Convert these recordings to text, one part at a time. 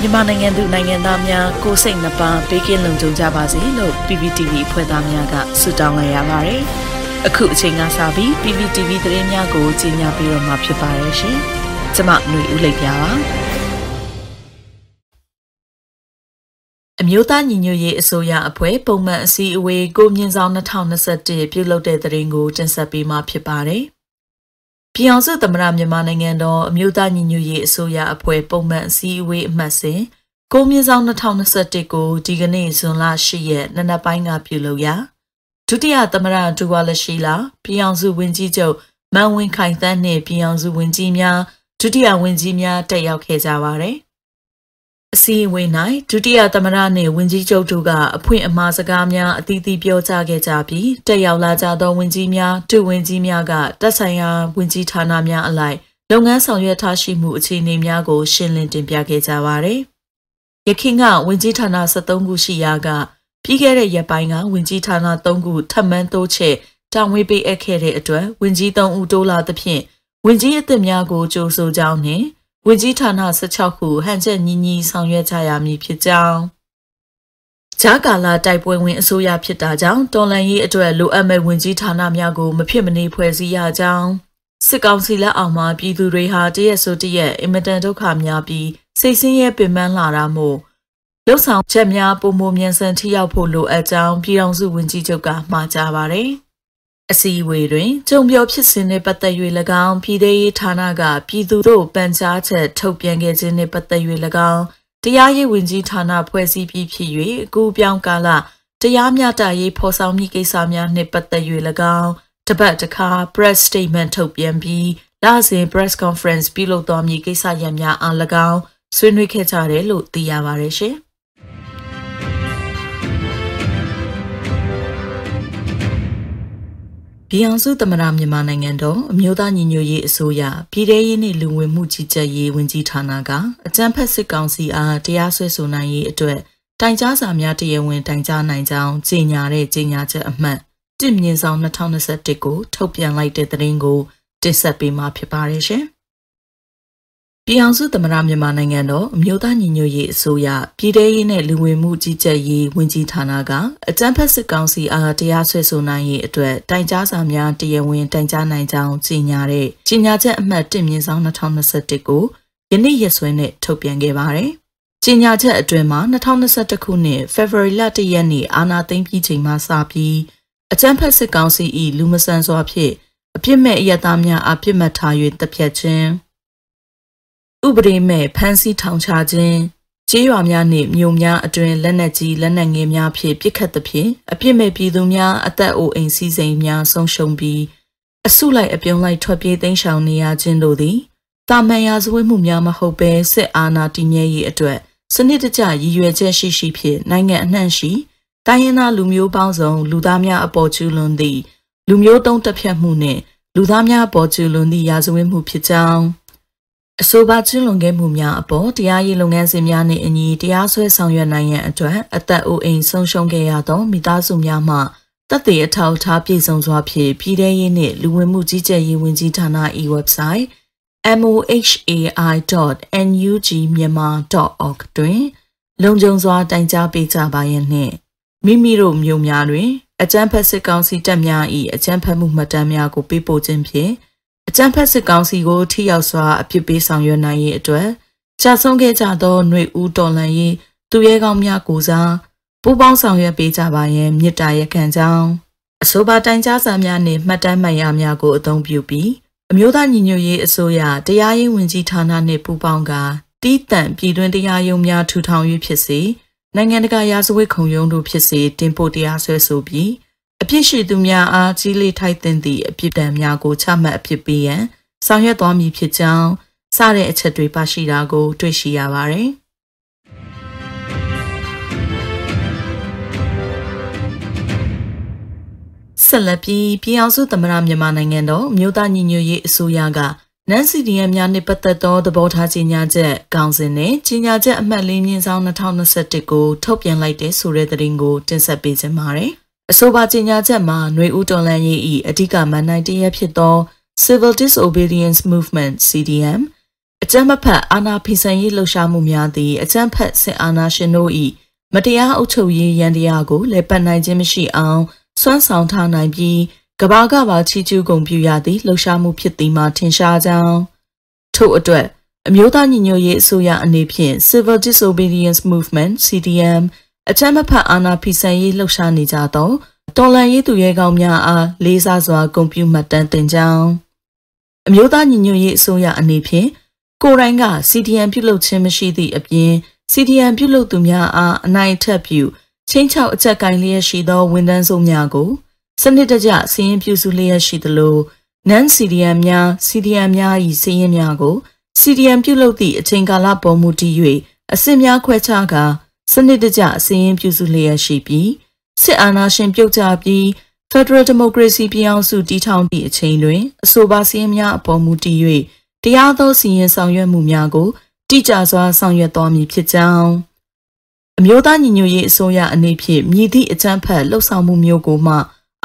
မြန်မာနိုင်ငံသူနိုင်ငံသားများကိုစိတ်နှပါဘေးကင်းလုံခြုံကြပါစေလို့ PPTV ဖွဲ့သားများကဆုတောင်းလိုက်ရပါတယ်။အခုအချိန်ကစပြီး PPTV သတင်းများကိုကြီးညာပြီးတော့မှဖြစ်ပါရဲ့ရှင်။ကျွန်မຫນွေဦးလိပ်ပြပါ။အမျိုးသားညီညွတ်ရေးအစိုးရအဖွဲ့ပုံမှန်အစည်းအဝေးကိုမြင့်ဆောင်2021ပြုလုပ်တဲ့သတင်းကိုတင်ဆက်ပေးမှာဖြစ်ပါတယ်။ ပြည်အောင်စုသမ္မတမြန်မာနိုင်ငံတော်အမျိုးသားညီညွတ်ရေးအစိုးရအဖွဲ့ပုံမှန်အစည်းအဝေးအမှတ်စဉ်ကိုမြင့်ဆောင်2021ကိုဒီကနေ့ဇွန်လ10ရက်နနက်ပိုင်းကပြုလုပ်ရာဒုတိယသမ္မတဒူဝါလရှိလာပြည်အောင်စုဝန်ကြီးချုပ်မန်ဝင်းခိုင်သန်းနှင့်ပြည်အောင်စုဝန်ကြီးများဒုတိယဝန်ကြီးများတက်ရောက်ခဲ့ကြပါတယ် အစည်းအဝေး၌ဒုတိယသမ္မတနှင့်ဝန်ကြီးချုပ်တို့ကအဖွင့်အမှားစကားများအသီးသီးပြောကြားခဲ့ကြပြီးတက်ရောက်လာကြသောဝန်ကြီးများဒုဝန်ကြီးများကတက်ဆိုင်ရာဝန်ကြီးဌာနများအလိုက်လုပ်ငန်းဆောင်ရွက်ထားရှိမှုအခြေအနေများကို ရှင်းလင်းတင်ပြခဲ့ကြပါသည်။ယခင်ကဝန်ကြီးဌာန73ခုရှိရာကပြီးခဲ့တဲ့ရက်ပိုင်းကဝန်ကြီးဌာန3ခုထပ်မံတိုးချဲ့တာဝန်ပေးအပ်ခဲ့တဲ့အတွက်ဝန်ကြီး3ဦးတိုးလာသဖြင့်ဝန်ကြီးအသစ်များကိုကြိုဆိုကြောင်းနှင့် ဝန်ကြီးဌာန16ခုဟန်ချက်ညီညီဆောင်ရွက်ကြရမည်ဖြစ်ကြောင်းဂျာကာလာတိုက်ပွဲဝင်အစိုးရဖြစ်တာကြောင့်တော်လန်ရေးအတွက်လိုအပ်မဲ့ဝင်ကြီးဌာနများကိုမဖြစ်မနေဖွဲ့စည်းရကြောင်းစစ်ကောင်စီလက်အောက်မှာပြည်သူတွေဟာတရက်ဆိုတရက်အင်မတန်ဒုက္ခများပြီးစိတ်ဆင်းရဲပင်ပန်းလာတာမို့လှုပ်ဆောင်ချက်များပုံမမြန်ဆန်ထိရောက်ဖို့လိုအပ်ကြောင်းပြည်ထောင်စုဝန်ကြီးချုပ်ကမှာကြားပါတယ်။ အစည်းအဝေးတွင်ကြုံပြောဖြစ်စဉ်နှင့်ပတ်သက်၍၎င်းပြည်ထောင်ရေးဌာနကပြည်သူတို့ပန်ကြားချက်ထုတ်ပြန်ခဲ့ခြင်းနှင့်ပတ်သက်၍၎င်းတရားရေးဝန်ကြီးဌာနဖွဲ့စည်းပြီးဖြစ်၍အကူပြောင်းကာလတရားမျှတရေးဖော်ဆောင်မိကိစ္စများနှင့်ပတ်သက်၍၎င်းတပတ်တစ်ခါ press statement ထုတ်ပြန်ပြီးလစဉ် press conference ပြုလုပ်တော်မူကိစ္စရပ်များအား၎င်းဆွေးနွေးခဲ့ကြတယ်လို့သိရပါတယ်ရှင်။ ပြည်အောင်စုသမ္မတမြန်မာနိုင်ငံတော်အမျိုးသားညီညွတ်ရေးအစိုးရပြည်ထရေးနှင့်လူဝင်မှုကြီးကြပ်ရေးဝန်ကြီးဌာနကအကြံဖက်စစ်ကောင်စီအားတရားစွဲဆိုနိုင်ရေးအတွက်တိုင်ကြားစာများတရားဝင်တိုင်ကြားနိုင်ကြောင်းကြေညာတဲ့ကြေညာချက်အမှတ်တစ်မြင့်ဆောင်2021ကိုထုတ်ပြန်လိုက်တဲ့သတင်းကိုတင်ဆက်ပေးမှာဖြစ်ပါတယ်ရှင် ပြည်အောင်စုသမ္မတမြန်မာနိုင်ငံတော်အမျိုးသားညီညွတ်ရေးအစိုးရပြည်ထရေးနဲ့လူဝင်မှုကြီးကြပ်ရေးဝန်ကြီးဌာနကအကြံဖက်စစ်ကောင်စီအားတရားစွဲဆိုနိုင်ရေးအတွက်တိုင်ကြားစာများတရားဝင်တိုင်ကြားနိုင်ကြောင်းကြေညာတဲ့ကြေညာချက်အမှတ်1မြင်းဆောင်2021ကိုယနေ့ရက်စွဲနဲ့ထုတ်ပြန်ခဲ့ပါတယ်။ကြေညာချက်အတွင်းမှာ2021ခုနှစ် February လ1ရက်နေ့အာဏာသိမ်းပြီးချိန်မှစပြီးအကြံဖက်စစ်ကောင်စီ၏လူမဆန်စွာဖြင့်အပြစ်မဲ့အယက်သားများအပြစ်မှတ်ထား၍တပ်ဖြတ်ခြင်း ဥပဒေမဲ့ဖမ်းဆီးထောင်ချခြင်းကျေးရွာများနှင့်မြို့များအတွင်လက်နက်ကြီးလက်နက်ငယ်များဖြင့်ပစ်ခတ်သဖြင့်အပြစ်မဲ့ပြည်သူများအသက်အိုအိမ်စီးစိမ်များဆုံးရှုံးပြီးအစုလိုက်အပြုံလိုက်ထွက်ပြေးသိမ်းရှောင်နေရခြင်းတို့သည်တာမန်ရာဇဝတ်မှုများမဟုတ်ဘဲစစ်အာဏာတည်မြဲရေးအတွက်စနစ်တကျရည်ရွယ်ချက်ရှိရှိဖြင့်နိုင်ငံအနှံ့ရှိတိုင်းရင်းသားလူမျိုးပေါင်းစုံလူသားများအပေါ်ကျူးလွန်သည့်လူမျိုးတုံးတက်ဖြတ်မှုနှင့်လူသားများအပေါ်ကျူးလွန်သည့်ရာဇဝတ်မှုဖြစ်ကြောင်း အဆိုပါကျူးလွန်ခဲ့မှုများအပေါ်တရားရေးလုပ်ငန်းစဉ်များနှင့်အညီတရားစွဲဆောင်ရွက်နိုင်ရန်အတွက်အသက်အိုးအိမ်ဆုံးရှုံးခဲ့ရသောမိသားစုများမှတပ်သေးအထောက်အထားပြည့်စုံစွာဖြင့်ပြည်ထရေးနှင့်လူဝင်မှုကြီးကြပ်ရေးဝန်ကြီးဌာန e-website mohai.nugmyanmar.org တွင်လုံခြုံစွာတိုင်ကြားပေးကြပါရန်နှင့်မိမိတို့မြို့များတွင်အကြမ်းဖက်စစ်ကောင်စီတပ်များ၏အကြမ်းဖက်မှုမှတ်တမ်းများကိုပေးပို့ခြင်းဖြင့် အကြံဖက်စစ်ကောင်စီကိုထိရောက်စွာအပြစ်ပေးဆောင်ရွက်နိုင်ရေးအတွက်ကြာဆုံးခဲ့ကြသောຫນွေဦးတော်လန်ရေးသူရဲကောင်းများကိုစားပူးပေါင်းဆောင်ရွက်ပေးကြပါရန်မြစ်တာရက်ခံကြောင်းအဆိုပါတိုင်ကြားစာများနှင့်မှတ်တမ်းမှတ်ရများကိုအသုံးပြုပြီးအမျိုးသားညီညွတ်ရေးအစိုးရတရားရေးဝန်ကြီးဌာနနှင့်ပူးပေါင်းကတီးတန့်ပြည်တွင်းတရားရုံးများထူထောင်၍ဖြစ်စေနိုင်ငံတကာရာဇဝတ်ခုံရုံးတို့ဖြစ်စေတင်ပို့တရားစွဲဆိုပြီး အပြစ်ရှိသူများအားကြီးလေးထိုက်သင့်သည့်အပြစ်ဒဏ်များကိုချမှတ်အပြစ်ပေးရန်ဆောင်ရွက်သွားမည်ဖြစ်ကြောင်းစတဲ့အချက်တွေပါရှိတာကို တွေ့ရှိရပါတယ်။ဆက်လက်ပြီးပြည်အောင်စုသမ္မတမြန်မာနိုင်ငံတော်မြို့သားညီညွတ်ရေးအစိုးရကနန်စီဒီယမ်များနှင့်ပတ်သက်သောသဘောထားကြေညာချက်ကောင်းစဉ်နဲ့ကြေညာချက်အမှတ်လေးမြင်းဆောင်2021ကိုထုတ်ပြန်လိုက်တဲ့ဆိုတဲ့သတင်းကိုတင်ဆက်ပေးခြင်းပါတယ်။ အဆိုပါကြေညာချက်မှာຫນွေဦးတော်လန်ရေး၏အဓိကမန်နိုင်တရဖြစ်သော Civil Disobedience Movement CDM အကြမ်းမဖက်အာဏာဖီဆန်ရေးလှုပ်ရှားမှုများသည့်အကြမ်းဖက်စစ်အာဏာရှင်တို့၏မတရားအုပ်ချုပ်ရေးရန်တရားကိုလက်ပတ်နိုင်ခြင်းမရှိအောင်စွမ်းဆောင်ထားနိုင်ပြီးကဘာကပါချီကျူးကုန်ပြရသည့်လှုပ်ရှားမှုဖြစ်သည်မှာထင်ရှားကြောင်းထို့အတွက်အမျိုးသားညီညွတ်ရေးအစိုးရအနေဖြင့် Civil Disobedience Movement CDM အကြမ်းမဖက်အာဏာဖီဆန်ရေးလှုပ်ရှားနေကြသောတော်လန်ရေးသူရဲကောင်းများအားလေးစားစွာဂုဏ်ပြုမှတ်တမ်းတင်ကြောင်းအမျိုးသားညီညွတ်ရေးအစိုးရအနေဖြင့်ကိုယ်တိုင်က CDM ပြုလုပ်ခြင်းမရှိသည့်အပြင် CDM ပြုလုပ်သူများအားအနိုင်ထက်ပြုချင်းချောက်အကြက်ကင်လျက်ရှိသောဝန်ထမ်းစုများကိုစနစ်တကျစီရင်ပြုစုလျက်ရှိသလို non CDM များ CDM များ၏စီရင်များကို CDM ပြုလုပ်သည့်အချိန်ကာလပေါ်မူတည်၍အဆင့်များခွဲခြားကာ စနစ်တကျစီရင်ပြုစုလျက်ရှိပြီးစစ်အာဏာရှင်ပြုတ်ကျပြီး Federal Democracy ပြည်အောင်စုတည်ထောင်သည့်အချိန်တွင်အဆိုပါစီရင်များအပေါ်မူတည်၍တရားသောစီရင်ဆောင်ရွက်မှုများကိုတိကျစွာဆောင်ရွက်သွားမည်ဖြစ်ကြောင်းအမျိုးသားညီညွတ်ရေးအစိုးရအနေဖြင့်မြည်သည့်အကြမ်းဖက်လှုပ်ဆောင်မှုမျိုးကိုမှ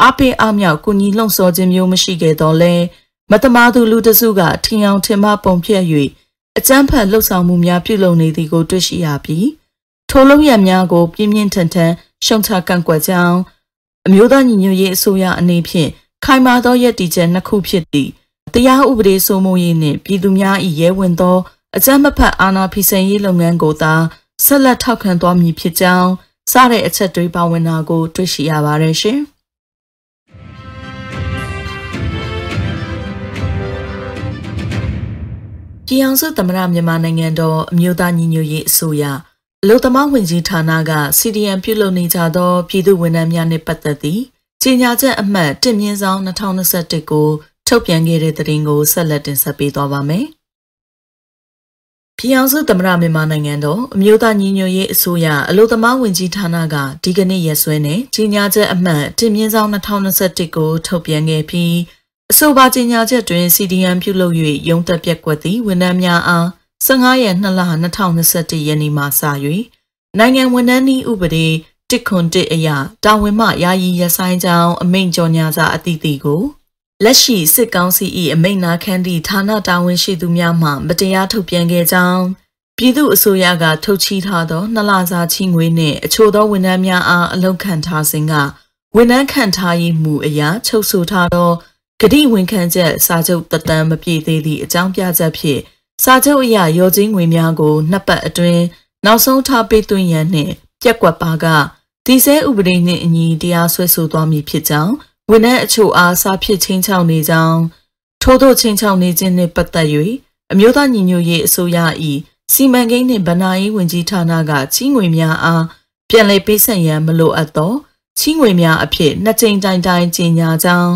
အားပေးအားမြောက်ကူညီလှုံ့ဆော်ခြင်းမျိုးမရှိခဲ့တော့လဲမတမာသူလူတစုကထင်အောင်ထင်မှပုံဖြတ်၍အကြမ်းဖက်လှုပ်ဆောင်မှုများပြုလုပ်နေသည်ကိုတွေ့ရှိရပြီး ထိုလုံရများကို ပြင်းပြင်းထန်ထန်ရှုံချကန့်ကွက်ကြောင်းအမျိုးသားညီညွတ်ရေးအစိုးရအနေဖြင့်ခိုင်မာသောရည်တည်ချက်နှစ်ခုဖြစ်သည့်တရားဥပဒေစိုးမိုးရေးနှင့်ပြည်သူများ၏ရဲဝင်သောအကြမ်းမဖက်အာဏာဖီဆန်ရေးလုပ်ငန်းကိုသာဆက်လက်ထောက်ခံသွားမည်ဖြစ်ကြောင်းစတဲ့အချက်တွေပါဝင်တာကို တွေ့ရှိရပါတယ်ရှင်။ပြည်အောင်စုသမ္မတမြန်မာနိုင်ငံတော်အမျိုးသားညီညွတ်ရေးအစိုးရ အလို့သမားဝင်ကြီးဌာနက CDM ပြုလုပ်နေကြသောပြည်သူဝန်ထမ်းများနှင့်ပတ်သက်သည့်ကြေညာချက်အမှတ်1မြင်းဆောင်2021ကိုထုတ်ပြန်ခဲ့တဲ့သတင်းကိုဆက်လက်တင်ဆက်ပေးသွားပါမယ်။ပြည်အောင်စုသမ္မတမြန်မာနိုင်ငံတော်အမျိုးသားညီညွတ်ရေးအစိုးရအလို့သမားဝင်ကြီးဌာနကဒီကနေ့ရက်စွဲနဲ့ကြီးညာချက်အမှတ်တင်မြင့်ဆောင်2021ကိုထုတ်ပြန်ခဲ့ပြီးအဆိုပါကြီးညာချက်တွင် CDM ပြုလုပ်၍ရုံးတက်ပြက်ကွက်သည့်ဝန်ထမ်းများအား 15ရက်2လ2021ရက်နေ့မှစ၍နိုင်ငံဝန်ထမ်းနည်းဥပဒေတစ်ခွန်တစ်အရတာဝန်မှယာယီရဆိုင်ကြောင်းအမိန့်ကြော်ညာစာအသီးသီးကိုလက်ရှိစစ်ကောင်စီ၏အမိန့်နာခံသည့်ဌာနတာဝန်ရှိသူများမှမတရားထုတ်ပြန်ခဲ့ကြောင်းပြည်သူအစိုးရကထုတ်ချီထားသောနှစ်လစာချီးငွေနှင့်အချို့သောဝန်ထမ်းများအားအလုံခံထားစဉ်ကဝန်ထမ်းခံထားရေးမှုအရာချုပ်ဆိုထားသောဂတိဝန်ခံချက်စာချုပ်တတန်းမပြည့်သေးသည့်အကြောင်းပြချက်ဖြင့် စာချုပ်အရရောချင်းငွေများကိုနှစ်ပတ်အတွင်းနောက်ဆုံးထားပေးသွင်းရန်နှင့်ပြက်ကွက်ပါကဒီစဲဥပဒေနှင့်အညီတရားစွဲဆိုသွားမည်ဖြစ်ကြောင်းဝန်ထမ်းအချို့အားစာဖြစ်ချင်းချောင်းနေကြောင်းထို့သောချင်းချောင်းနေခြင်းနှင့်ပတ်သက်၍အမျိုးသားညီညွတ်ရေးအစိုးရ၏စီမံကိန်းနှင့်ဗဏ္ဍာရေးဝန်ကြီးဌာနကချင်းငွေများအားပြန်လည်ပေးဆက်ရန်မလိုအပ်သောချင်းငွေများအဖြစ်နှစ်ကြိမ်တိုင်တိုင်ကြီးညာကြောင်း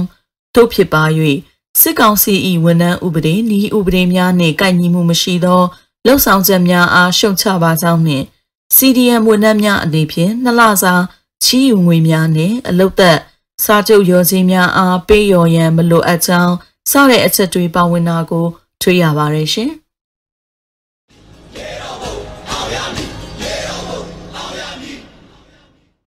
တို့ဖြစ်ပါ၍ စစ်ကောင်စီ၏ဝန်ထမ်းဥပဒေဤဥပဒေများနှင့်ကိုက်ညီမှုမရှိသောလှုပ်ဆောင်ချက်များအားရှုံချပါကြောင်းနှင့် CDM ဝန်ထမ်းများအနေဖြင့်နှစ်လစာချီးယူငွေများနှင့်အလုတ်သက်စာချုပ်ရောစည်းများအားပေးရော်ရန်မလိုအပ်ကြောင်းစတဲ့အချက်တွေပါဝင်တာကို တွေ့ရပါတယ်ရှင်။